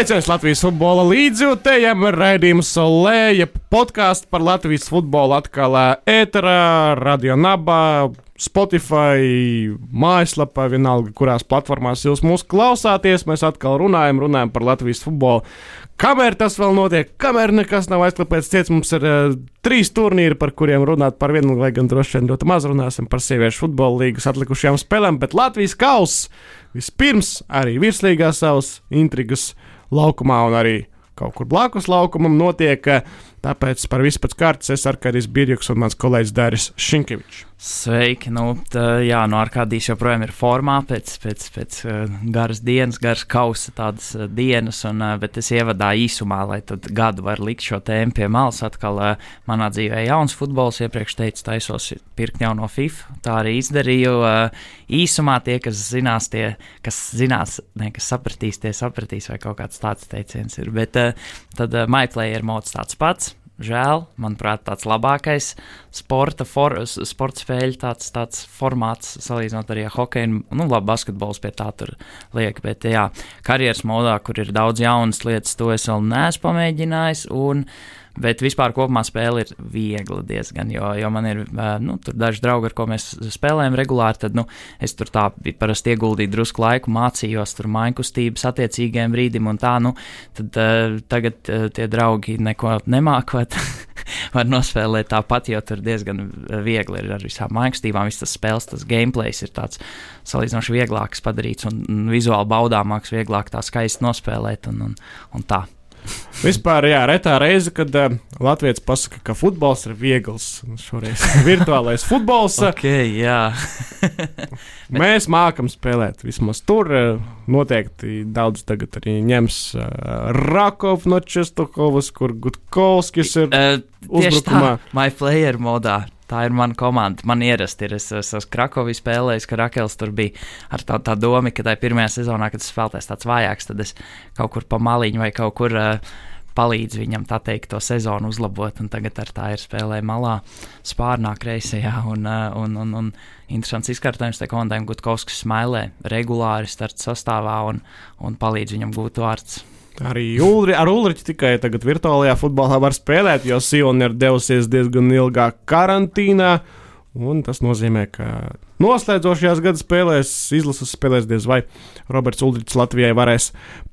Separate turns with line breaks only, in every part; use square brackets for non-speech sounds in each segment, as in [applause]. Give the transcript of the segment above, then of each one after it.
Sveiciens Latvijas futbola līdzjūtējiem, raidījums Solēja, podkāsts par Latvijas futbolu atkal ēterā, Radio Nabā, Spotify, mājaslapā, vienalga, kurās platformās jūs mūs klausāties. Mēs atkal runājam, runājam par Latvijas futbolu. Kamēr tas vēl notiek, kamēr nekas nav aizklāpēts, ciets mums ir uh, trīs turnīri, par kuriem runāt par vienu, lai gan droši vien ļoti maz runāsim par sieviešu futbola līgas atlikušajām spēlēm, bet Latvijas kausa vispirms arī virslīgā savas intrigas laukumā un arī kaut kur blakus laukumam notiek. Tāpēc par visu pēc kārtas es Arkādijs Birjuks un mans kolēģis Dāris Šinkevičs.
Sveiki! Nu, tā, jā, no Arkādijas joprojām ir formā pēc, pēc, pēc uh, garas dienas, garas kausa tādas uh, dienas, un, uh, bet es ievadā īsumā, lai tad gadu var likt šo tēmu pie malas. Atkal manā dzīvē jauns futbols, iepriekš teicu, taisos pirkt jauno FIFA. Tā arī izdarīju. Īsumā tie, kas zinās, tie, kas zinās, ne, kas sapratīs, tie sapratīs, vai kaut kāds tāds teiciens ir. Bet tad MyPlayer mods tāds pats Žēl, manuprāt, tāds labākais sporta, for, sporta spēļu tāds, tāds formāts, salīdzinot arī ar hokeju. Nu, labi, basketbols pie tā tur liek, bet jā, karjeras modā, kur ir daudz jaunas lietas, to es vēl neesmu pamēģinājis. Un, uh, Bet vispār kopumā spēle ir viegla diezgan, jo, jo man ir nu, daži draugi, ar ko mēs spēlējam regulāri. Tad nu, es tur tā parasti ieguldīju drusku laiku, mācījos tur mainkustības attiecīgajam brīdim, un tā, nu, tad uh, tagad uh, tie draugi neko nemākot. [laughs] var nospēlēt tāpat, jo tur diezgan viegli ir ar visām mākslībām. Viss tas spēles, tas gameplay ir tāds salīdzinoši vieglāks padarīts un, vizuāli baudāmāks, vieglāk tā skaisti nospēlēt un, un, un tā.
Vispār, jā, retā reize, kad uh, Latvijas pasaka, ka futbols ir viegls. Šoreiz virtuālais futbols. [laughs]
okay, jā. [laughs]
Mēs mākam spēlēt. Vismaz tur uh, noteikti daudz tagad arī ņems uh, Rakovs no Čestokovas, kur Gutkovskis ir uh, uzbrukumā.
Tā, my player modā. Tā ir mana komanda. Man ierasti ir. Es esmu Krakovī spēlējis, ka Rakels tur bija ar tā, tā domu, ka tajā pirmajā sezonā, kad tas spēlēs tāds vājāks, tad es kaut kur pa maliņu vai kaut kur. Uh, palīdz viņam tā teikt, to sezonu uzlabot. Tagad ar tā ir spēlē malā, spārnā, kreisajā. Un, un, un, un interesants izkārtojums te komandai, Gutkovskis smēlē regulāri starta sastāvā un, un palīdz viņam gūt vārds.
Arī Ulri, ar Ulriču tikai tagad virtuālajā futbolā var spēlēt, jo Sijona ir devusies diezgan ilgā karantīnā. Un tas nozīmē, ka noslēdzošajās gada spēlēs, izlases spēlēs, diez vai Roberts Ulrichs Latvijai varēs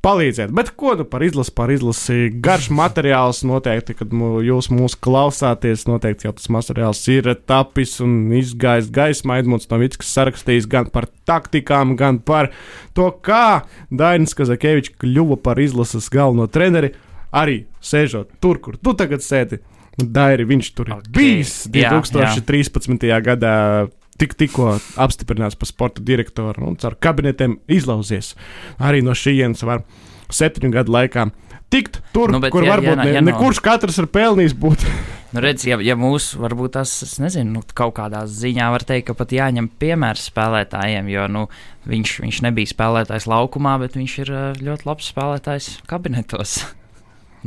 palīdzēt. Bet ko nu par izlasi, par izlasi? Garš materiāls noteikti, kad jūs mūs klausāties, noteikti jau tas materiāls ir tapis un izgājis gaismā. Edmunds Novickis sarakstījis gan par taktikām, gan par to, kā Dainis Kazakevičs kļuva par izlases galveno treneri, arī sēžot tur, kur tu tagad sēdi Dairi, viņš tur okay. ir bijis 2013. Jā, jā. gadā. Tik, tikko apstiprināts par sporta direktoru un caur kabinetiem izlauzies. Arī no šejienes var septiņu gadu laikā tikt tur, nu, kur ja, varbūt ja, ne, nekurš katrs ir pelnījis būt. [laughs]
Nu, redz, ja, ja mūsu, varbūt tas, es nezinu, nu, kaut kādā ziņā var teikt, ka pat jāņem piemērs spēlētājiem, jo nu, viņš, viņš nebija spēlētājs laukumā, bet viņš ir ļoti labs spēlētājs kabinetos. [laughs]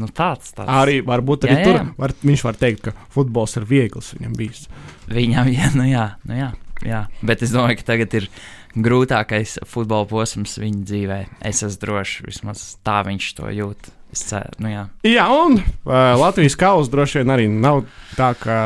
Nu, tāds, tāds.
Arī varbūt arī jā, jā. tur var, viņš var teikt, ka futbols ir viegls viņam bijis.
Viņam, [laughs] jā, nu jā, nu jā, jā. Bet es domāju, ka tagad ir grūtākais futbola posms viņa dzīvē. Es esmu drošs, vismaz tā viņš to jūt. Ceru, nu jā.
Jā, un uh, Latvijas kausa droši vien arī nav tā, ka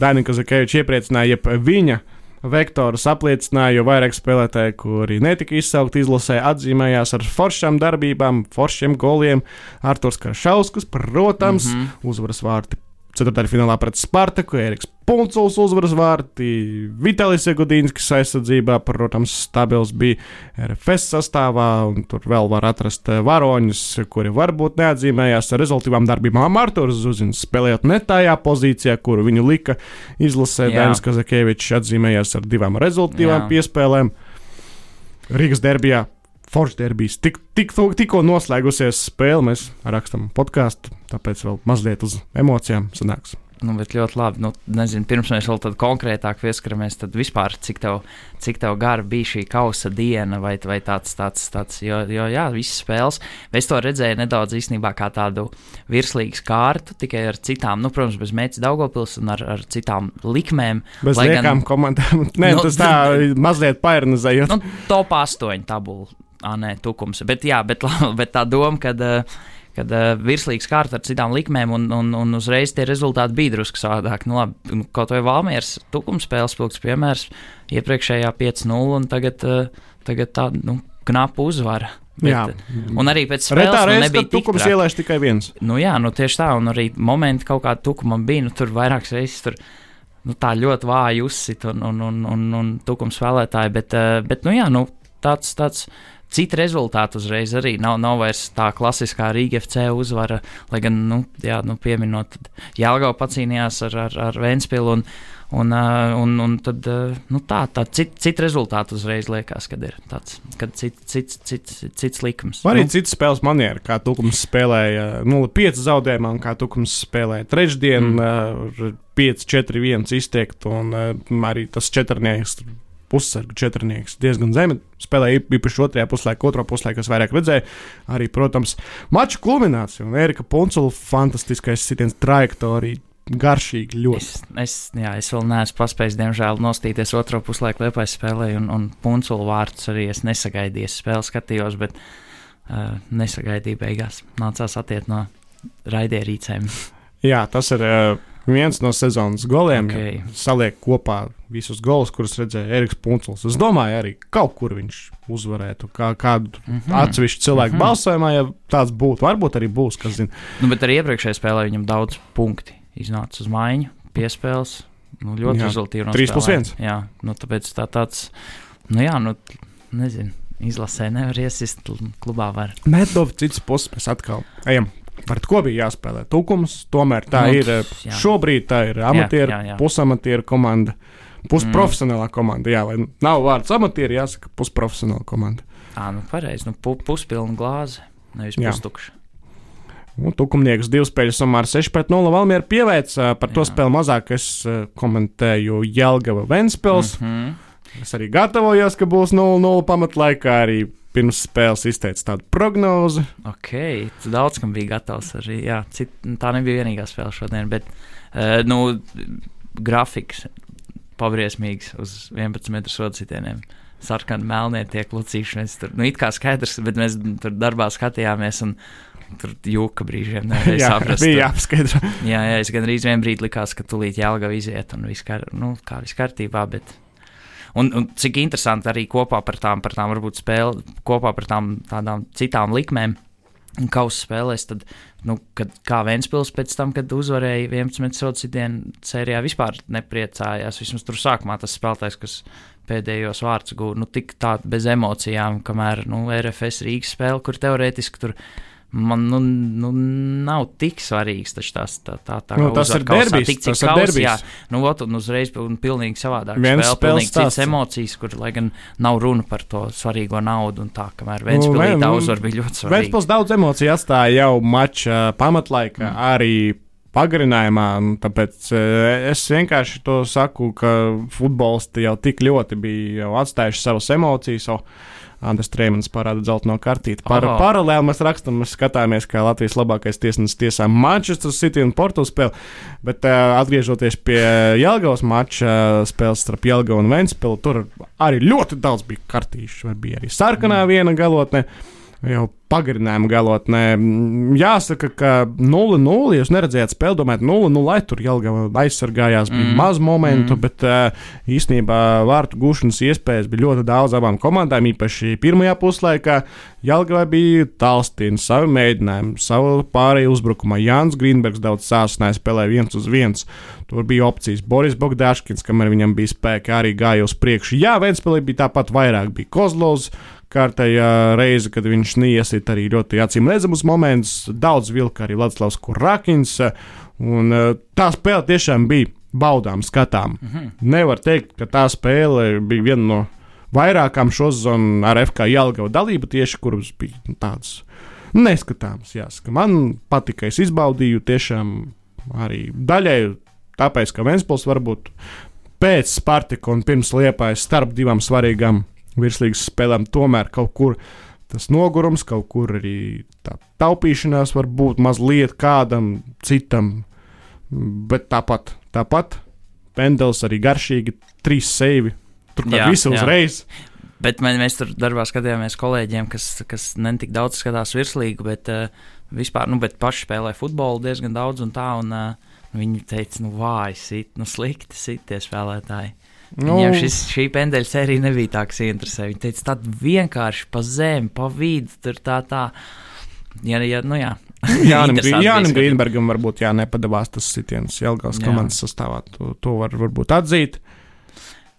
Danika Zakevičs iepriecināja, ja viņa uh, vektorus apliecināja, jo vairāk spēlētāji, kuri netika izsaukti izlasē, atzīmējās ar foršām darbībām, foršiem goliem. Arthurs Karšauskas, protams, mm -hmm. uzvaras vārti ceturtdaļfinālā pret Spartaku, Eriks Punculs uzvaras vārti, Vitālijs Egudīnskis aizsardzībā, protams, stabils bija RFS sastāvā, un tur vēl var atrast eh, varoņus, kuri varbūt neatzīmējās ar rezultātām darbībām. Arturs Zuzins spēlējot ne tajā pozīcijā, kuru viņu lika izlasē, Dainis Kazakēvičs atzīmējās ar divām rezultātām piespēlēm. Rīgas derbijā Foršs derbijs. Tik, tik, tikko noslēgusies spēle, mēs rakstām podkāstu, tāpēc vēl mazliet uz emocijām sanāks.
Nu, bet ļoti labi. Nu, nezinu, pirms mēs vēl konkrētāk pieskaramies, tad vispār cik tev, cik tev gara bija šī kausa diena vai, vai tāds, tāds, tāds, jo, jo jā, visas spēles. Es to redzēju nedaudz īstenībā kā tādu virslīgas kārtu, tikai ar citām, nu, protams, bez Mēķis Daugopils un ar, ar citām likmēm.
Bez liekām gan, komandām. [laughs] Nē, nu, tas tā [laughs] mazliet pairnizējot.
Nu, top 8 tabula ah, nē, tukums. Bet, jā, bet, [laughs] bet tā doma, kad. Uh, kad uh, virslīgs kārta ar citām likmēm, un, un, un uzreiz tie rezultāti bija drusku savādāk. Nu, labi, nu, kaut vai Valmieras tukums spēles spilgts piemērs, iepriekšējā 5-0, un tagad, uh, tagad tā, nu, knapa uzvara. Bet, jā, un arī pēc
Retā
nu,
reiz,
nebija
kad tukums ielaiž tikai viens.
Nu, jā, nu, tieši tā, un arī momenti kaut kāda tukumam bija, nu, tur vairākas reizes tur. Nu, tā ļoti vāji uzsit un, un, un, un, un tukums spēlētāji, bet, uh, bet nu, jā, nu, tāds, tāds Citi rezultāti uzreiz arī nav, nav vairs tā klasiskā Rīga FC uzvara, lai gan, nu, jā, nu pieminot, Jālgau pacīnījās ar, ar, ar Vēnspilu un, un, un, un tad, nu tā, tā cit, cit rezultāti uzreiz liekas, kad ir tāds, kad cits, cits, cits, cits likums.
Vai arī
nu.
cits spēles maniera, kā Tukums spēlēja 0-5 zaudējumā, un kā Tukums spēlēja trešdien, mm. 5-4-1 iztiekt, un arī tas četrnieks pussargu četrnieks diezgan zemi. Spēlēja īpaši otrajā puslaikā, otrā puslaikā, kas vairāk redzēja. Arī, protams, maču kulminācija un Erika Puncula fantastiskais sitiens trajektorija. Garšīgi ļoti.
Es, es, jā, es vēl neesmu paspējis, diemžēl, nostīties otro puslaiku liepais spēlē, un, un punculu vārdus arī es nesagaidīju. Es spēli skatījos, bet uh, nesagaidīju beigās. Nācās atiet no raidierīcēm.
Jā, tas ir. Uh, viens no sezonas goliem.
Okay.
Saliek kopā visus golus, kurus redzēja Eriks Punčels. Es domāju, arī kaut kur viņš uzvarētu. Kā, kādu mm -hmm. atsevišķu cilvēku mm -hmm. balsojumā, ja tāds būtu. Varbūt arī būs, kas zina.
Nu, bet arī iepriekšējā spēlē viņam daudz punktu iznāca uz maiņu, piespēles. Nu, ļoti rezultāti.
3 plus 1.
Jā, nu, tāpēc tā tāds, nu jā, nu, nezinu. Izlasē nevar iesist, klubā var.
No citas puses mēs atkal ejam Par ko bija jāspēlē? Tukums, tomēr tā nu, ir. Jā. Šobrīd tā ir amatieru, pusamatieru komanda, pusprofesionālā mm. komanda. Jā, lai nav vārds amatieri, jāsaka pusprofesionāla komanda.
Tā, nu pareizi, nu pu, puspilna glāze, nevis pustukša.
Nu, Tukumnieks divu spēļu summā ar 6 pret 0 Valmiera pieveic. Par to Jā. spēli mazāk es komentēju Jelgava Ventspils. Mm -hmm. Es arī gatavojos, ka būs 0-0 pamatlaikā. Arī pirms spēles izteica tādu prognozi.
Ok, tu daudz kam bija gatavs arī. Jā, cit, tā nebija vienīgā spēle šodien, bet uh, nu, grafiks pabriesmīgs uz 11 metru sodu sitieniem. Sarkani, melnie tiek lucīši. Mēs tur, nu, it kā skaidrs, bet mēs tur darbā skatījāmies. Un, Tur jūka brīžiem nevarēja [laughs] saprast.
Bija jāapskaidro.
jā, jā, es gan arī vienā brīdī likās, ka tulīt jālga iziet un viss, kā, nu, kā viss kārtībā, bet Un, un cik interesanti arī kopā par tām, par tām varbūt spēli, kopā par tām tādām citām likmēm. Kausa spēlēs, tad, nu, kad kā Vēnspils pēc tam, kad uzvarēja 11 sodu sitienu sērijā, vispār nepriecājās. Vismaz tur sākumā tas spēlētājs, kas pēdējos vārdus gūta, nu, tik tā bez emocijām, kamēr, nu, RFS Rīgas spēle, kur teorētiski tur ir man nu, nu, nav tik svarīgs. Tas, tā, tā, tā,
nu, tas ir derbijs. Tik, tas ir derbijs. Jā,
nu, ot, un uzreiz un pilnīgi savādāk. Viens spēle, pilnīgi citas emocijas, kur, lai gan nav runa par to svarīgo naudu un tā, kamēr Ventspilī nu, tā uzvar bija ļoti svarīga.
Ventspils daudz emociju atstāja jau mača pamatlaika mm. arī pagarinājumā. Tāpēc es vienkārši to saku, ka futbolisti jau tik ļoti bija atstājuši savas emocijas. So Andris Strēmans parāda zeltaino kartīti. Par, oh. Paralēli mēs rakstām, mēs skatāmies, kā Latvijas labākais tiesnesis tiesā Manchester City un Porto spēli. Bet uh, atgriežoties pie Jelgavas mača uh, spēles starp Jelgavu un Ventspilu, tur arī ļoti daudz bija kartīšu. Bija arī sarkanā mm. viena galotne. Uh, jau pagarinājuma galotnē. Jāsaka, ka 0-0, jūs neredzējāt spēli, domājat, 0-0, tur jau aizsargājās, bija mm. maz momentu, mm. bet īstenībā vārtu gūšanas iespējas bija ļoti daudz abām komandām, īpaši pirmajā puslaikā. Jelgavai bija Talstīna, savu mēģinājumu, savu pārēju uzbrukumā. Jānis Grīnbergs daudz sāsināja, spēlēja viens uz viens. Tur bija opcijas. Boris Bogdāškins, kamēr viņam bija spēki, arī gāja uz priekšu. Jā, Vēnspēlī bija tāpat vairāk, bija Kozlovs kārtējā reize, kad viņš neiesit arī ļoti acīm redzamus momentus. Daudz vilka arī Latvijas Kurakins. Un uh, tā spēle tiešām bija baudām, skatām. -hmm. Nevar teikt, ka tā spēle bija viena no vairākām šo zonu ar FK Jālgava dalību tieši, kuras bija nu, tādas neskatāmas. Jāsaka. Man patika, es izbaudīju tiešām arī daļai, tāpēc, ka Vēnspils varbūt pēc Spartika un pirms Liepājas starp divām svarīgām virslīgas spēlēm, tomēr kaut kur tas nogurums, kaut kur arī tā taupīšanās var būt mazliet kādam citam. Bet tāpat, tāpat pendels arī garšīgi, trīs seivi. Tur kā visu uzreiz.
Bet man, mēs tur darbā skatījāmies kolēģiem, kas, kas ne tik daudz skatās virslīgu, bet uh, vispār, nu, bet paši spēlē futbolu diezgan daudz un tā. Un, uh, viņi teica, nu, vāji, sit, nu, slikti sit tie spēlētāji. Nu, Viņiem šis, šī pendeļa sērija nebija tā, kas interesē. Viņi teica, tā vienkārši pa zemi, pa vidu, tur tā tā. Ja, ja, nu, jā. [laughs]
Jānim Grīnbergam varbūt jā, nepadavās tas sitiens Jelgavas komandas sastāvā. To, to var varbūt atzīt.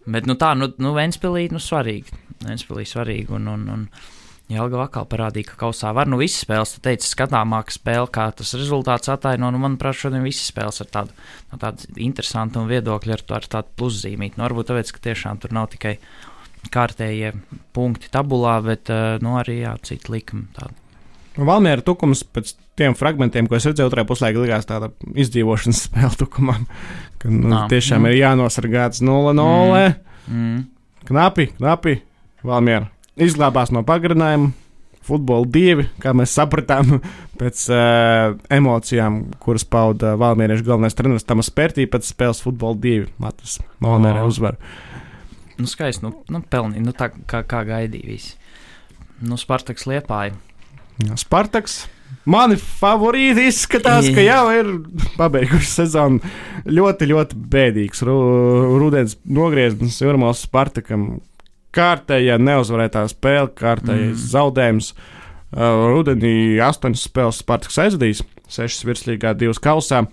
Bet nu, tā, nu, nu Ventspilī, nu, svarīgi. Ventspilī svarīgi. Un, un, un Jelgava atkal parādīja, ka kausā var. Nu, visas spēles, tu teici, skatāmāka spēle, kā tas rezultāts ataino. Nu, manuprāt, šodien visas spēles ar tādu, no tādu interesantu un viedokļu ar, ar tādu pluszīmīti. Nu, varbūt tāpēc, ka tiešām tur nav tikai kārtējie punkti tabulā, bet uh, nu, arī jā, citi likumi. Tādi.
Valmiera tukums pēc tiem fragmentiem, ko es redzēju, otrajā puslaikā likās tāda izdzīvošanas [laughs] spēle tukumam. Ka nu, Nā, tiešām mm. ir jānosargāts 0-0. Mm. Mm. Knapi, knapi. Valmiera izglābās no pagarinājuma. Futbola divi, kā mēs sapratām, [laughs] pēc uh, emocijām, kuras pauda Valmieniešu galvenais treneris Tamas Pērtī pēc spēles futbola divi. Latvijas Valmierē uzvar.
Nu, skaisti, nu, nu pelnīja, nu tā kā, kā gaidīja visi. Nu, Spartaks liepāja
Spartaks. Mani favorīti izskatās, ka jau ir pabeiguši sezonu. Ļoti, ļoti bēdīgs ru, rudens nogrieznis Jurmāls Spartakam. Kārtējā neuzvarētā spēle, kārtējais mm. zaudējums. Uh, rudenī astoņas spēles Spartaks aizvadījis, sešas virslīgā, divas kausā.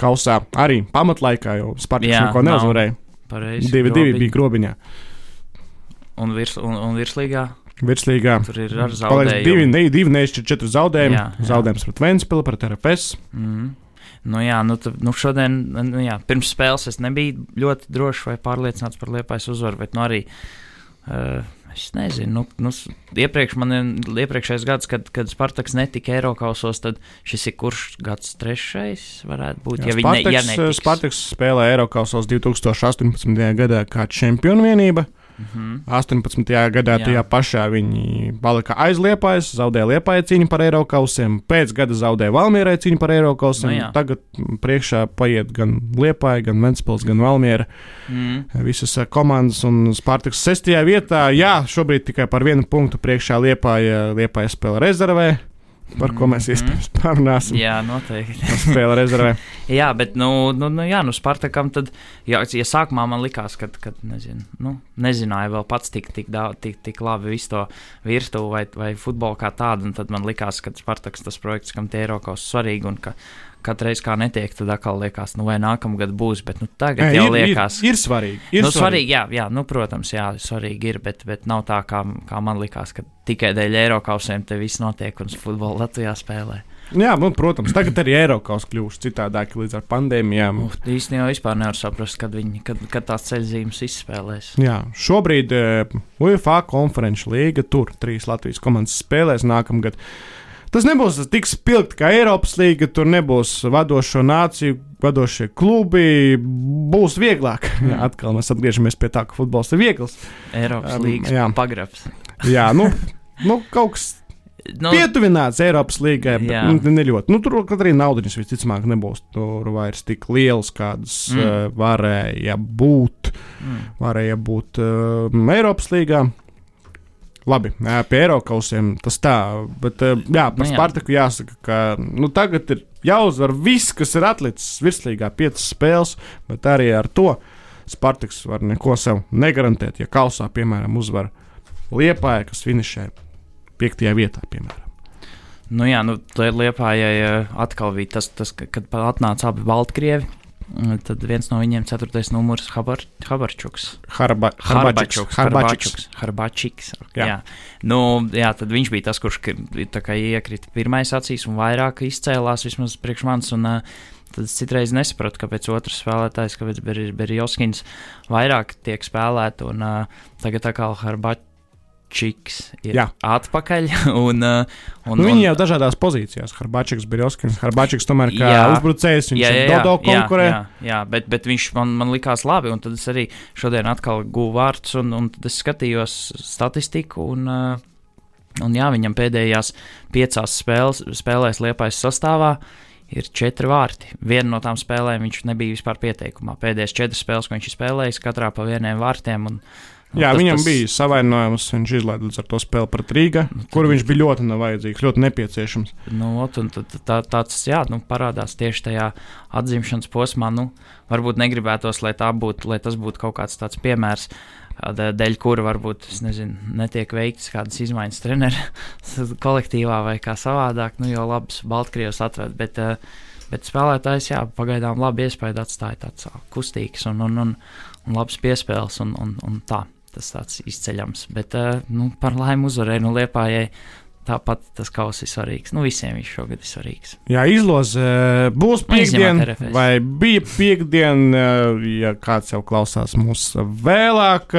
Kausā arī pamatlaikā, jo Spartaks neko neuzvarēja.
Pareizi.
Divi, divi bija grobiņā.
Un, virs, un, un virslīgā?
Virslīgā.
Tur ir ar zaudējumu.
Divi, ne, divi neizšķir četri zaudējumi. Jā, jā. Zaudējums pret Ventspilu, pret RFS.
Mm. Nu jā, nu, tu, nu šodien, nu jā, pirms spēles es nebiju ļoti drošs vai pārliecināts par liepais uzvaru, bet nu arī. Uh, Es nezinu, nu, nu, iepriekš man ir iepriekšējais gads, kad, kad Spartaks netika Eiropausos, tad šis ir kurš gads trešais varētu būt. Jā, ja
Spartaks, ne, ja netiks. Spartaks spēlē Eiropausos 2018. gadā kā čempionu vienība. Mm -hmm. 18. gadā Jā. tajā pašā viņi palika aizliepājas, zaudēja liepāja cīņu par Eiropausiem, pēc gada zaudēja Valmierai cīņu par Eiropausiem. No, nu tagad priekšā paiet gan Liepāja, gan Ventspils, gan Valmiera. Mm. Visas komandas un Spārtiks sestajā vietā. Jā, šobrīd tikai par vienu punktu priekšā Liepāja, Liepāja spēle rezervē par ko mēs mhm. iespējams parunāsim.
Jā, noteikti.
Spēle rezervē. [laughs]
jā, bet, nu, nu, nu, jā, nu Spartakam tad, jā, ja sākumā man likās, ka, kad, nezinu, nu, nezināju vēl pats tik, tik, daudz, tik, tik labi visu to virtuvi vai, vai futbolu kā tādu, un tad man likās, ka Spartaks tas projekts, kam tie Eiropas svarīgi, un ka katru reizi kā netiek, tad atkal liekas, nu, vai nākamgad būs. Bet nu, tagad Nē, jau ir, liekas,
ir, ir svarīgi. Ir
nu, svarīgi. svarīgi jā, jā, nu, protams, jā, svarīgi ir, bet, bet nav tā, kā, kā man likās, ka tikai dēļ Eiropausiem te viss notiek un futbolu Latvijā spēlē.
Jā, nu, protams, tagad arī Eiropas kļūst citādāk līdz ar pandēmijām.
Uh, īstenībā vispār nevar saprast, kad, viņi, kad, kad tās ceļzīmes izspēlēs.
Jā, šobrīd uh, UEFA konferenču līga tur trīs Latvijas komandas spēlēs nākamgad. Uh, Tas nebūs tik spilgti kā Eiropas līnija, tur nebūs vadošo nāciju, vadošie klubi. Būs vieglāk. Jā, [laughs] atkal mēs atgriežamies pie tā, ka futbols ir viegls.
Eiropas um, līnijas pagrabs.
jā, nu, nu kaut kas. [laughs] Nu, Pietuvināts Eiropas līgai, bet nu, ne ļoti. Nu, tur arī naudas visticamāk nebūs tur vairs tik liels, kādas mm. uh, varēja būt. Mm. Varēja būt uh, Eiropas līgā. Labi, pie Eiropausiem tas tā, bet jā, par nu. Spartaku jāsaka, ka nu, tagad ir jāuzvar viss, kas ir atlicis virslīgā, piecas spēles, bet arī ar to Spartaks var neko sev negarantēt. Ja kausā, piemēram, uzvar Liepāja, kas finišē piektajā vietā, piemēram.
Nu jā, nu, Liepājai atkal bija tas, tas kad atnāca abi Baltkrievi Tad viens no viņiem, ceturtais numurs, Habar, Habarčuks.
Harba,
Harbačuks. Harbačiks. Harbačiks. Jā. Jā. Nu, jā, tad viņš bija tas, kurš iekrita pirmais acīs un vairāk izcēlās vismaz priekš manis. Un, Tad es citreiz nesapratu, kāpēc otrs spēlētājs, kāpēc Berjoskins vairāk tiek spēlēts. Un uh, tagad atkal Harbačuks Čiks ir Jā. atpakaļ. [laughs] Un, uh, un,
nu, viņi jau dažādās pozīcijās. Harbačiks, Birjoskins, Harbačiks tomēr kā jā, uzbrucējs, viņš jā, jā, jā, Dodo konkurē.
Jā, jā, jā bet, bet viņš man, man likās labi, un tad es arī šodien atkal guvu vārdus, un, un tad es skatījos statistiku, un, uh, un jā, viņam pēdējās piecās spēles, spēlēs liepais sastāvā ir četri vārti. Viena no tām spēlēm viņš nebija vispār pieteikumā. Pēdējās četras spēles, ko viņš ir spēlējis, katrā pa vieniem vārtiem. Un,
Nu, Jā, tas, viņam tas... bija savainojums. Viņš izlaida līdz ar to spēli pret Rīgā, nu, kur viņš bija ļoti nevajadzīgs, ļoti nepieciešams.
Nu, tad, tā, tāds jā, nu, parādās tieši tajā atzimšanas posmā. Nu, varbūt negribētos, lai, būtu, lai tas būtu kaut kāds tāds piemērs. Dēļ kura varbūt nezinu, netiek veikts kādas izmaiņas treneru [laughs] kolektīvā vai kā savādāk, nu, jo labs Baltkrievs atved. Bet, bet spēlētājs, jā, pagaidām labi iespēja atstāja tāds kustīgs un, un, un, un labs piespēles un, un, un tā. Tas tāds izceļams. Bet nu, par laimi uzvarēja nu, Liepājai. Tāpat tas kauss ir svarīgs. Nu, visiem viņš šogad ir svarīgs.
Jā, izloze būs piekdiena, vai bija piekdiena, ja kāds jau klausās mūs vēlāk.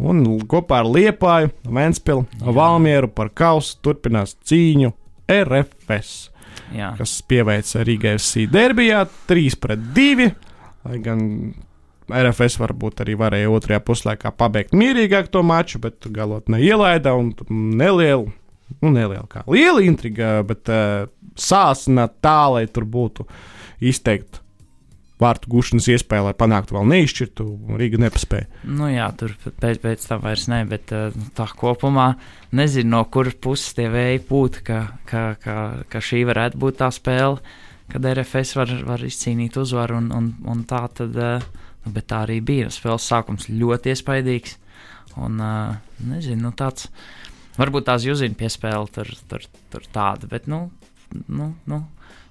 Un kopā ar Liepāju, Vēnspilu, Valmieru par kausu turpinās cīņu RFS. Jā. Kas pieveica Rīgai FC derbijā 3 pret 2. Lai gan RFS varbūt arī varēja otrajā puslaikā pabeigt mierīgāk to maču, bet galotnē ielaida un nelielu, nu, nelielu kā liela intriga, bet uh, sāsina tā, lai tur būtu izteikti vārtu gūšanas iespēja, lai panāktu vēl neizšķirtu. Rīga nepaspēja.
Nu, jā, tur pēc, pēc tam vairs ne, bet uh, tā kopumā nezinu, no kuras puses tie vēji pūt, ka, ka, ka, ka šī varētu būt tā spēle, kad RFS var, var izcīnīt uzvaru un, un, un tā tad. Uh, bet tā arī bija. Spēles sākums ļoti iespaidīgs. Un, uh, nezinu, nu, tāds, varbūt tās jūzina piespēle tur, tur, tur tāda, bet, nu, nu, nu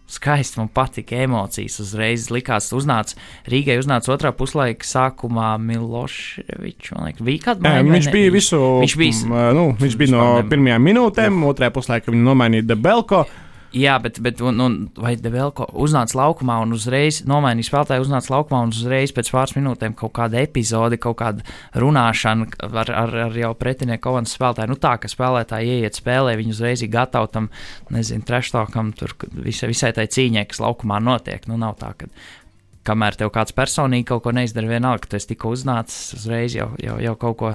skaisti man patika emocijas. Uzreiz likās, uznāca Rīgai, uznāca otrā puslaika sākumā Miloševičs.
Viņš bija visu, viņš bija, nu, viņš bija no pirmajām minūtēm, otrajā puslaikā viņa nomainīja Debelko.
Jā, bet, bet un, un, vai Develko uznāca laukumā un uzreiz nomainīja spēlētāju, uznāca laukumā un uzreiz pēc pāris minūtēm kaut kāda epizode, kaut kāda runāšana ar, ar, ar jau pretinieku komandas spēlētāju. Nu tā, ka spēlētāji ieiet spēlē, viņi uzreiz ir gatavi tam, nezinu, treštākam, tur visai, visai tai cīņai, kas laukumā notiek. Nu nav tā, ka kamēr tev kāds personīgi kaut ko neizdara, vienalga, ka tu esi tikko uznācis, uzreiz jau, jau, jau kaut ko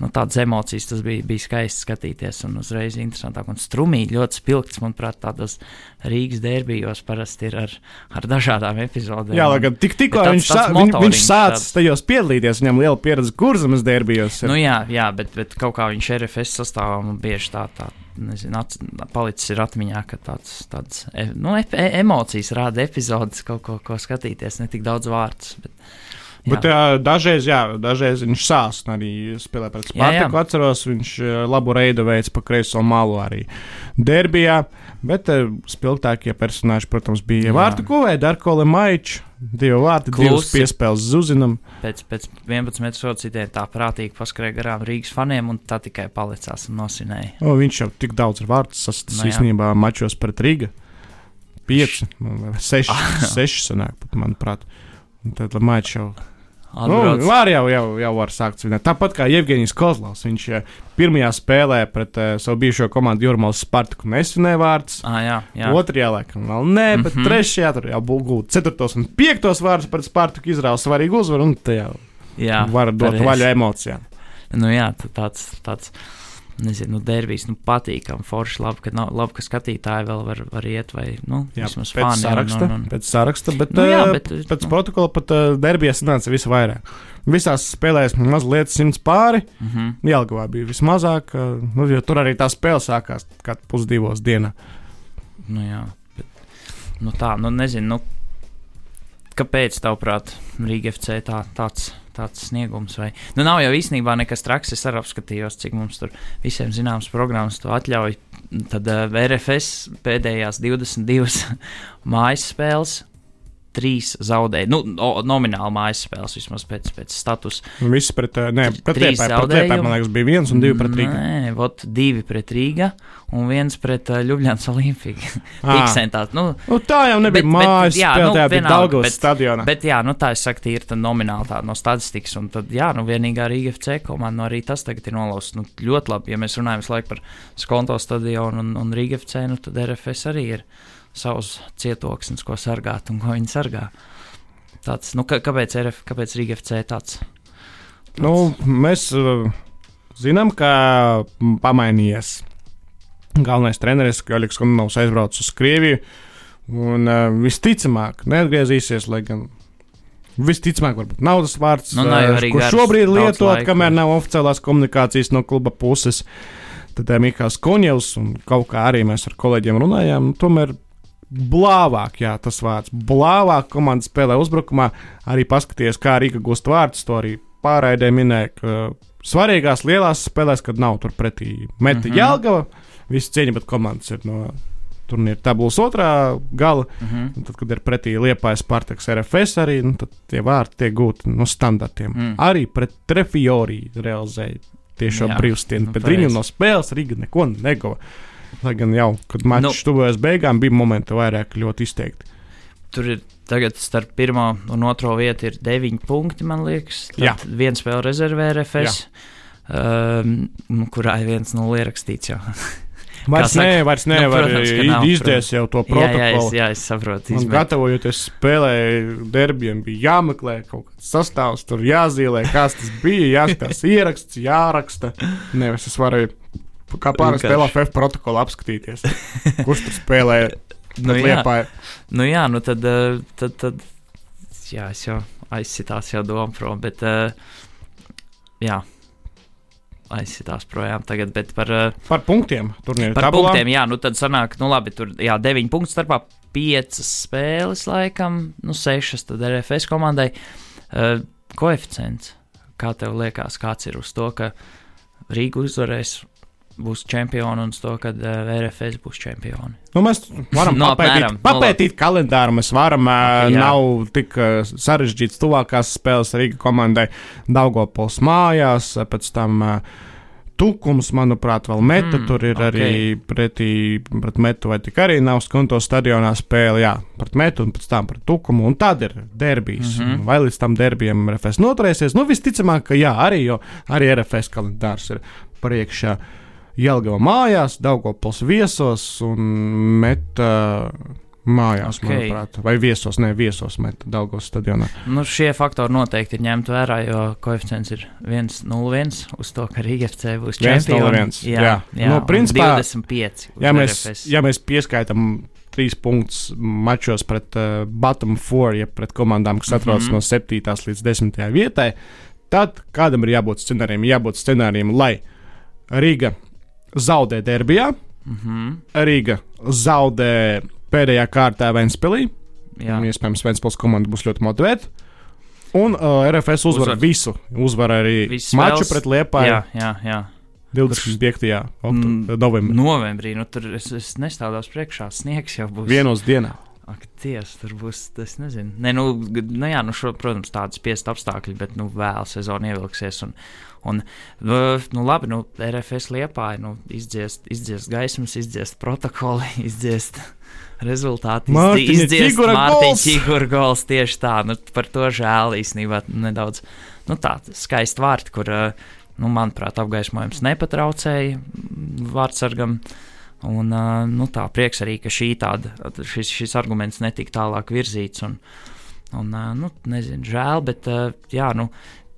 nu, tādas emocijas tas bija, bija skaisti skatīties. Un uzreiz interesantāk un strumīgi, ļoti spilgts. Manuprāt, tādos Rīgas derbijos parasti ir ar, ar dažādām epizodēm.
Jā, gan tik, tikko tāds, viņš, tāds sā, viņ, viņš sācis tajos piedalīties, viņam liela pieredze kurzemes derbijos.
Ir. Nu, jā, jā bet, bet kaut kā viņš RFS sastāvā man bieži tā, tā nezinu, ats, palicis ir atmiņā, ka tāds, tāds e, nu, e, emocijas rāda epizodes, kaut ko, ko skatīties, ne tik daudz vārdus. Bet,
Bet jā. Dažreiz, jā, dažreiz viņš sās arī spēlē pret Spartaku. Atceros, viņš labu reidu veids pa kreiso malu arī derbijā. Bet spilgtākie personāļi, protams, bija Vārtu Kuvē, Darko Lemaičs. Divi vārti, divas piespēles Zuzinam.
Pēc, pēc 11 metru socītiem tā prātīgi paskrēja garām Rīgas faniem, un tā tikai palicās un nosinēja.
O, viņš jau tik daudz ar vārtu sastāvs no, nu īstenībā mačos pret Rīgu. Pieci, nu, seši, [laughs] seši sanāk, pat, manuprāt. Un tad Lemaičs jau Nu, var jau, jau, jau var sākt svinēt. Tāpat kā Jevģīnijas Kozlovs. Viņš uh, pirmajā spēlē pret uh, savu bijušo komandu Jurmālu Spartaku nesvinēja vārds.
Ah, jā, jā.
Otrajā laikam vēl nē, bet mm -hmm. trešajā tur jau būtu gūt ceturtos un piektos vārdus pret Spartaku izrāva svarīgu uzvaru un te jau jā, var dot vaļu emocijām.
Nu jā, tāds. tāds nezinu, nu, derbijas, nu, patīkami, forši, labi, ka, nav, labi, ka skatītāji vēl var, var iet, vai, nu,
jā, vismaz fani, saraksta, un, un, pēc saraksta, bet, nu, jā, bet pēc nu, protokola pat uh, derbijas nāca visu vairāk. Visās spēlēs mazliet simts pāri, mm -hmm. Jelgavā bija vismazāk, uh, nu, jo tur arī tā spēle sākās kad pusdivos dienā.
Nu jā, bet, nu tā, nu nezinu, nu, kāpēc, tavuprāt, Rīga FC tā, tāds tāds sniegums. Vai... Nu, nav jau īstenībā nekas traks. Es arī apskatījos, cik mums tur visiem zināmas programmas to atļauj. Tad uh, eh, RFS pēdējās 22 [laughs] mājas spēles trīs zaudēja. Nu, nomināli mājas spēles, vismaz pēc, pēc statusa.
Viss pret, nē, pret trīs zaudējumu. Man liekas, bija viens un divi pret Rīgā.
Nē, vot divi pret Rīgā un viens pret uh, Ljubljānas Olimpiju. [laughs] Tiksentāt, nu,
nu, tā jau nebija bet, mājas bet, jā, spēle, nu, tā bija Daugavas stadionā.
Bet jā, nu tā es saku, ir tā nomināli tā no statistikas, un tad, jā, nu vienīgā Rīga FC komanda, nu arī tas tagad ir nolausts. Nu, ļoti labi, ja mēs runājam visu laiku par Skonto stadionu un, un Rīga FC, nu tad RFS arī ir savus cietoksnis, ko sargāt un ko viņi sargā. Tāds, nu, kā, kāpēc, RF, kāpēc Rīga FC tāds?
tāds? Nu, mēs uh, zinām, ka pamainījies galvenais treneris, Kaļiks Kunovs aizbraucis uz Krieviju. Un uh, visticamāk, neatgriezīsies, lai gan Visticamāk, varbūt naudas vārds,
Nu, jau
uh, ko
garas
šobrīd lietot, kamēr nav oficiālās komunikācijas no kluba puses. Tad Mikls Kuņevs un kaut kā arī mēs ar kolēģiem runājām. Tomēr blāvāk, jā, tas vārds. Blāvāk komanda spēlē uzbrukumā. Arī paskaties, kā Rīga gūst vārdus. To arī pārraidē minēja, ka svarīgās lielās spēlēs, kad nav tur pretī meta mm. -hmm. Jālgava, visi cieņa, bet komandas ir no turnīra tabulas otrā gala.
Mhm.
Un tad, kad ir pretī Liepājas Spartaks RFS, arī nu, tad tie vārti tiek gūti no standartiem.
Mm.
Mm. Arī pret Trefiori realizēja tieši šo
Jā,
brīvstienu,
nu,
bet viņu no spēles Riga neko negava. Lai gan jau, kad mačs
Nu.
nu, tuvojas beigām, bija momenti vairāk ļoti izteikti.
Tur ir tagad starp pirmo un otro vietu ir deviņi punkti, man liekas.
Jā.
Tad viens spēle rezervē RFS, um, nu, kurā ir viens nulle ierakstīts. Jau. [laughs]
Vairs nē, vairs
nu,
nevar
protams, ka
i-
nav,
izdzies jau to
jā, jā, es,
protokolu.
jā, es saprotu.
Un
izmet-
gatavojoties spēlē, derbijam bija jāmeklē kaut kāds sastāvs, tur jāzīmē, kas tas bija, jāskatās [laughs] ieraksts, jāraksta. Nevis es varēju, kā pārāk
Vienkārši.
spēlē FF protokolu apskatīties, kurš tur spēlē.
Nu, jā.
liepāja.
Nu jā, nu tad, eh, tad, tad jā, es jau aizsitās jau domu prom, bet eh, jā, aizsitās projām tagad, bet par, eh,
Par punktiem turnīra
par
tabulā.
punktiem, jā, nu tad sanāk, nu labi, tur, jā, deviņi punktu starpā, piecas spēles laikam, nu sešas tad RFS komandai. Uh, koeficients, kā tev liekas, kāds ir uz to, ka Rīga uzvarēs, būs čempioni un uz to, ka uh, RFS būs čempioni.
Nu, mēs varam [laughs]
Nu,
papētīt,
apmēram, nu,
papētīt kalendāru. Mēs varam, okay,
jā.
nav tik uh, sarežģīts tuvākās spēles Rīga komandai. Daugopols mājās, uh, pēc tam uh, Tukums, manuprāt, vēl meta.
Mm,
tur ir okay. arī pretī pret metu, vai tik arī nav skonto stadionā spēle. Jā, pret metu un pēc tam pret Tukumu. Un tad ir derbijas. Mm. -hmm. Vai līdz tam derbijam RFS noturēsies? Nu, visticamāk, ka jā, arī, jo arī RFS kalendārs ir priekšā. Jelgava mājās, Daugopols viesos un meta mājās,
Ok.
okay. manuprāt. Vai viesos, ne viesos meta Daugavas stadionā.
Nu, šie faktori noteikti ir ņemti vērā, jo koeficients ir 1,01 uz to, ka Rīga FC būs
1,01,
čempions.
jā.
jā
Nu,
un
principā,
25. uz
Ja mēs,
RFS.
ja mēs pieskaitām trīs punktus mačos pret uh, bottom four, ja pret komandām, kas atrodas mm -hmm. no 7. līdz 10. vietai, tad kādam ir jābūt scenārijam? Jābūt scenārijam, lai Rīga zaudē derbijā,
Mhm,
Rīga zaudē pēdējā kārtā Vēnspilī.
jā.
Iespējams, Vēnspils komanda būs ļoti motivēta. Un uh, RFS uzvar,
Uzvar.
visu. Uzvar arī
Visas
maču
spēles.
pret Liepāju
Jā, jā, jā.
25.
Mm,
oktobrī, novembrī.
Novembrī, nu tur es, es nestādos priekšā, sniegs jau būs.
Vienos dienā.
Ak, ties, tur būs, es nezinu. Nē, nu, g- nu jā, nu šo, protams, tādas spiest apstākļi, bet, nu, vēl sezona ievilksies. Un, un nu, labi, nu, RFS liepāja, nu, izdziest, izdziest gaismas, izdziest protokoli, [laughs] izdziest rezultāti. izdziest Mārtiņa! Čigura gols tieši tā, nu, par to žēl īstenībā nedaudz, nu, tā, skaisti vārti, kur, nu, manuprāt, apgaismojums nepatraucēja vārdsargam. Un, nu, tā prieks arī, ka šī tāda, šis, šis arguments netika tālāk virzīts. Un, un, nu, nezinu, žēl, bet jā, nu,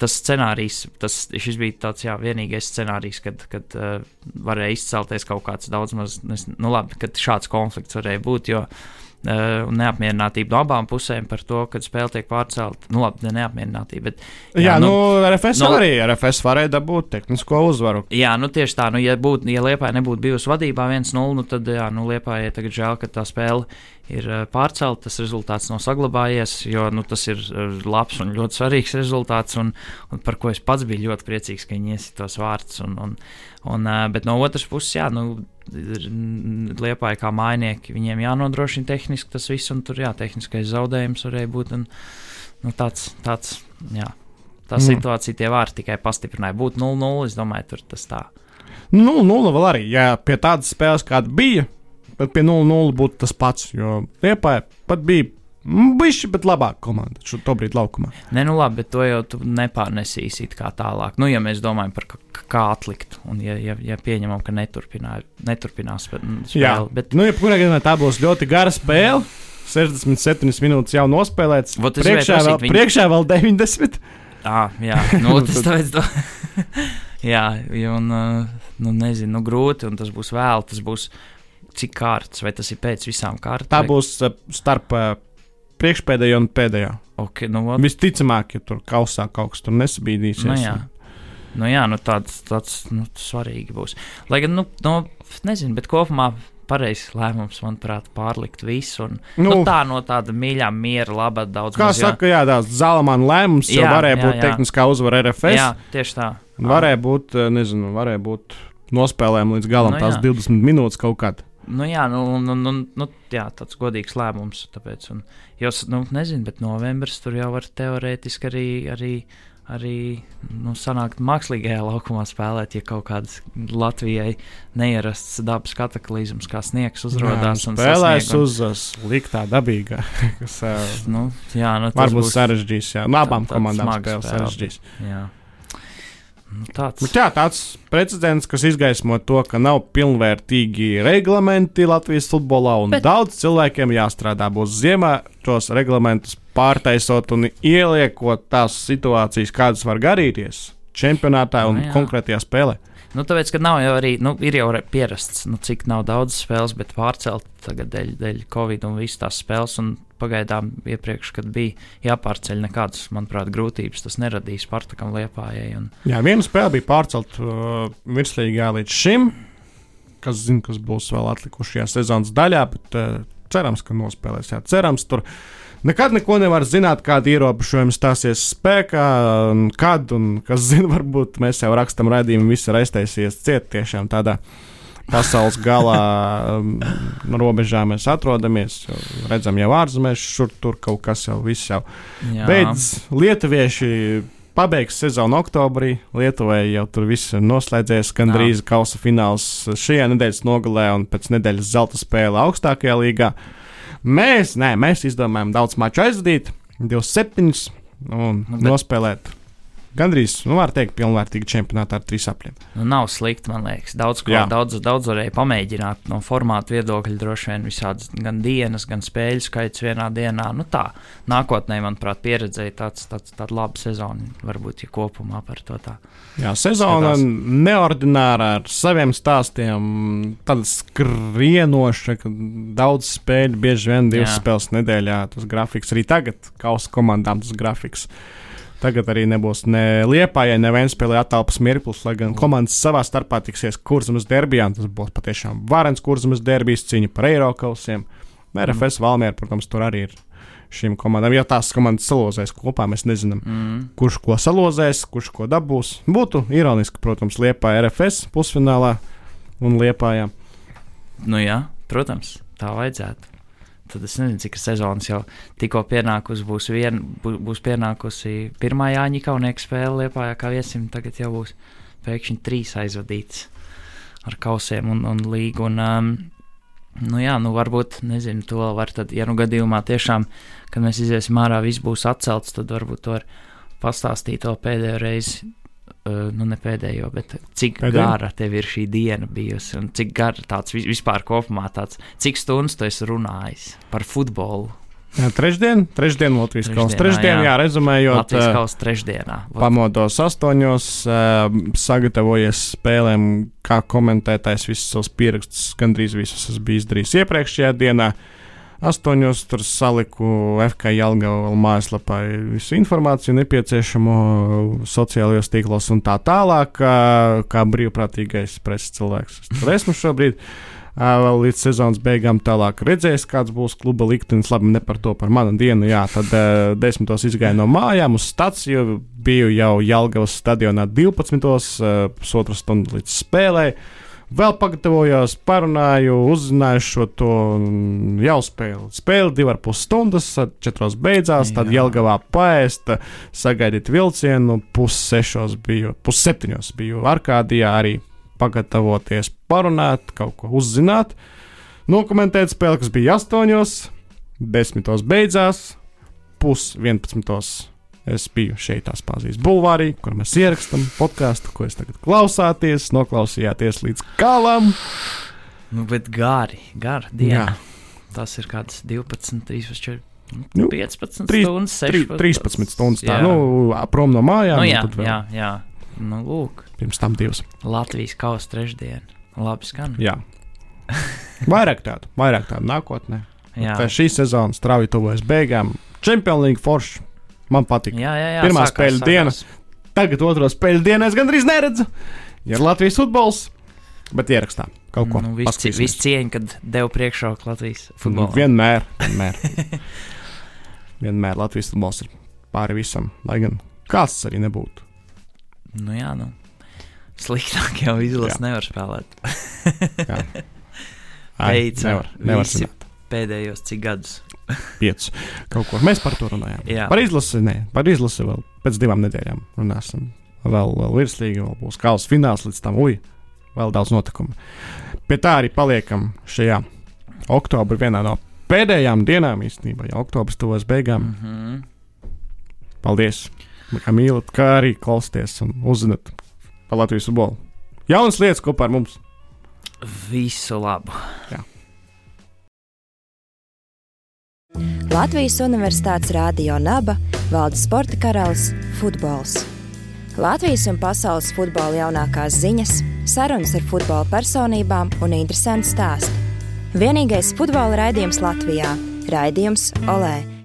tas scenārijs, tas bija tāds jā, vienīgais scenārijs, kad, kad uh, varēja izcelties kaut kāds daudz maz, nu labi, kad šāds konflikts varēja būt, jo uh, neapmierinātība no abām pusēm par to, kad spēle tiek pārcelta, nu labi, ne neapmierinātība, bet
Jā, jā nu, nu RFS
nu-
arī RFS varēja dabūt tehnisko uzvaru.
Jā, nu tieši tā, nu, ja, būt, ja Lietuvā nebūtu bijusi vadībā 1-0, nu tad, jā, nu, Lietuvā ir tagad žēl, ka tā spēle ir uh, pārcelta, tas rezultāts nav saglabājies, jo nu, tas ir uh, labs un ļoti svarīgs rezultāts, un, un par ko es pats biju ļoti priecīgs, ka viņi iesit tos vārdus. Un, un, un, bet no otras puses, jā, nu, Lietuvā kā mājnieki, viņiem jānodrošina tehniski tas viss, un tur jā, tehniskais zaudējums varēja būt. Un, nu, tāds, tāds, jā. Tā
Mm.
situācija tie vārdi tikai pastiprināja. Būtu 0-0, es domāju, tur tas tā.
Nu, 0 vēl arī. Ja pie tādas spēles, kāda bija, tad pie 0-0 būtu tas pats. Jo Liepā pat bija bijusi, bet labāka komanda šo brīdi laukumā.
Nē, nu labi, bet to jau tu nepārnesīsi tālāk. Nu, ja mēs domājam par kā atlikt, un ja, ja, ja pieņemam, ka neturpinā, neturpinās spe-
Jā,
bet
Nu, jebkurā gadījumā tā būs ļoti gara spēle. 67 minūtes jau nospēlēts.
Vot
Priekšā vēl,
viņi-
priekšā vēl 90.
à, jā, nu, tas tāpēc. To... [laughs] jā, un nu, nezinu, nu, grūti, un tas būs vēl, tas būs cik kārtas, vai tas ir pēc visām kārtām.
Tā būs starp priekšpēdējā un pēdējā.
Okay, nu, ot,
Visticamāk, ja tur kausā kaut kas tur nesabīdīsies.
Nu, jā. Nu, jā, nu tāds, tāds nu, svarīgi būs. Lai gan, nu, nu nezinu, bet kopumā pareizs lēmums, manuprāt, pārlikt visu. Un, nu, nu, tā no tāda mīļā, miera, laba, daudz
Kā
maz,
saka, jā, tāds Zalamāna lēmums jau
Jā,
varēja
jā,
būt
jā.
tehniskā uzvara RFS.
Jā, tieši tā.
Varēja būt, eh, nezinu, varēja būt nospēlēm līdz galam
Nu,
tās
jā.
20 minūtes kaut kādā.
Nu, jā, nu, nu, nu, nu, jā, tāds godīgs lēmums. Tāpēc, un, jo, nu, nezinu, bet novembris tur jau var teorētiski arī, arī, arī nu, sanākt mākslīgajā laukumā spēlēt, ja kaut kādas Latvijai neierasts dabas kataklizmas, kā sniegs uzrādās.
spēlēs
un-
uz sliktā dabīgā, [laughs] kas
Nu, jā, nu,
varbūt
būs
sarežģīs. Jā, no abām
tā- tāds
komandām spēles
spēle.
sarežģīs.
Jā. Nu, tāds
Bet jā, tāds precedents, kas izgaismo to, ka nav pilnvērtīgi reglamenti Latvijas futbolā, un Bet... Daudz cilvēkiem jāstrādā būs ziemā tos reglamentus pārtaisot un ieliekot tās situācijas, kādas var garīties čempionātā un
Nu jā.
konkrētajā spēlē.
Nu, tāpēc, ka nav jau arī, nu, ir jau pierasts, nu, cik nav daudz spēles, bet pārcelt tagad dēļ, dēļ Covid un visas tās spēles. Un pagaidām, iepriekš, kad bija jāpārceļ, nekādas, manuprāt, grūtības tas neradīja Spartakam Liepājai. Un,
Jā, viena spēle bija pārcelt uh, virslīgā līdz šim, kas zina, kas būs vēl atlikušajā sezonas daļā, bet uh, cerams, ka nospēlēs. Jā, cerams, tur nekad neko nevar zināt, kāda ierobežojuma stāsies spēkā, un kad, un kas [laughs] zina, varbūt mēs jau rakstam raidījumu, viss ir aiztaisies ciet tiešām tādā. Pasaules galā um, robežā mēs atrodamies. jau Redzam, jau ārzemēs, šur tur kaut kas jau, viss jau
jā,
Beidz lietuvieši pabeigs sezonu oktobrī. Lietuvai jau tur viss ir noslēdzies. Gandrīz kausa fināls šajā nedēļas nogalē un pēc nedēļas zelta spēle augstākajā līgā. Mēs, nē, mēs izdomājām daudz maču aizvadīt, 27 un bet- nospēlēt. Gandrīz, nu, var teikt, pilnvērtīgi čempionātā ar trīs apļiem.
nu, nav slikti, man liekas. Daudz, ko,
Jā.
daudz, daudz varēja pamēģināt no formāta viedokļa. Droši vien visādas gan dienas, gan spēļu skaits vienā dienā. Nu, tā, nākotnē, manuprāt, pieredzēja tāds, tāds, tāda laba sezona. Varbūt, ja kopumā par to tā.
Jā, sezona
Skatās.
neordināra ar saviem stāstiem, tāda skrienoša, ka daudz spēļu, bieži vien divas
Jā.
spēles nedēļā. Tas grafiks arī tagad, kausa komandām, tas grafiks. Tagad arī nebūs ne Liepājai, ne Vēnspēlē atalpas mirklis, lai gan komandas savā starpā tiksies kurzemes derbijā. Tas būs patiešām varens kurzemes derbijas cīņa par Eiropausiem. RFS Valmiera, protams, tur arī ir šīm komandām. Ja tās komandas salozēs kopā, mēs nezinām
Mm.
kurš ko salozēs, kurš ko dabūs. Būtu ironiski, protams, Liepā RFS pusfinālā un Liepājā.
Nu, jā, protams, tā vajadzētu. Tad es nezinu, cik sezonas jau tikko pienākusi. Būs, vien, bū- būs pienākusi pirmā Jāņa Kaunieka spēle Liepājā, kā viesim. Tagad jau būs pēkšņi trīs aizvadīts ar kausiem un, un līgu. Un, um, nu jā, nu varbūt, nezinu, to var tad, ja nu gadījumā tiešām, kad mēs iziesim ārā, viss būs atcelts, tad varbūt to var pastāstīt vēl pēdējo reizi. Uh, nu, ne pēdējo, bet cik
Pēdējo?
Gara tev ir šī diena bijusi un cik gara tāds vis- vispār kopumā tāds, cik stundas tu esi runājis par futbolu
Jā, trešdien, trešdien Latvijas.
Trešdienā,
Trešdien, jā,
jā.
rezumējot,
Latvijas
eh,
kausa trešdienā. Vot,
pamodos astoņos, eh, sagatavojies spēlēm, kā komentētājs visus savus pierakstus, gandrīz visus esmu izdarījis iepriekšējā dienā. Astoņos tur saliku FK Jālgava mājaslapā visu informāciju nepieciešamo sociālajos tīklos un tā tālāk, kā, kā brīvprātīgais preses cilvēks. Es Tur esmu šobrīd. Vēl līdz sezonas beigām tālāk redzēs, kāds būs kluba liktenis. Labi, ne par to, par manu dienu. Jā, tad uh, desmitos izgāju no mājām uz stāciju. Biju jau Jālgavas stadionā 12. Uh, pusotru stundu līdz spēlei. Vēl pagatavojos, parunāju, uzzināju šo to mm, jau spēli. Spēle divi ar pus stundas, četros beidzās, tad. Jelgavā paēsta, sagaidīt vilcienu, pussešos biju, pusseptiņos biju Arkādijā arī pagatavoties, parunāt, kaut ko uzzināt, nokomentēt spēli, kas bija astoņos, desmitos beidzās, pus vienpadsmitos. Es biju šeit, tās pāzīs bulvārī, kur mēs ierakstām podkāstu, ko jūs tagad klausāties, noklausījāties līdz galam.
nu, bet gari, gari
Jā.
diena. Tas ir kāds 12, 13, 14,
Nu,
15
trīs-
stundas,
Tri,
16.
13 stundas. Tā,
Jā.
nu, prom no mājām.
nu,
un
jā,
vēl
jā, jā. Nu, lūk,
Pirms tam divas.
Latvijas kausa trešdiena. Labi skan.
Jā. [laughs] Vairāk tādu, vairāk tādu nākotnē.
Jā.
Tā šī sezona strauji tuvojas beigām. Champions League forši. Man patīk.
Jā, jā, jā.
Pirmā spēļu diena. Tagad otro spēļu dienā es gandrīz neredzu. Ir Latvijas futbols, bet ierakstā kaut ko.
Nu,
paskatīsimies.
viss cieņa, kad devu priekšroku Latvijas
Nu,
futbolam.
vienmēr, vienmēr. [laughs] vienmēr Latvijas futbols ir pāri visam, lai gan kāds arī nebūtu.
Nu, jā, nu. Sliktāk jau izlases nevar spēlēt.
Jā. [laughs] Ai, nevar, nevar
visi. Pēdējos cik gadus.
Piecus. Kaut ko. Mēs par to runājām.
Jā.
Par izlasi, nē, par izlasi vēl pēc divām nedēļām runāsim. Vēl, vēl virslīgi, vēl būs kāls fināls līdz tam, ui, vēl daudz notikumu. Pie tā arī paliekam šajā oktobra vienā no pēdējām dienām īstenībā, jau oktobris tuvojas beigām.
Mm -hmm.
Paldies, ka mīlat, kā arī klausāties un uzzināt par Latvijas futbolu. Jaunas lietas kopā ar mums.
Visu labu!
Latvijas Universitātes Rādio Naba valda sporta karalis - futbols. Latvijas un pasaules futbola jaunākās ziņas, sarunas ar futbola personībām un interesanti stāsti. Vienīgais futbola raidījums Latvijā - raidījums Olē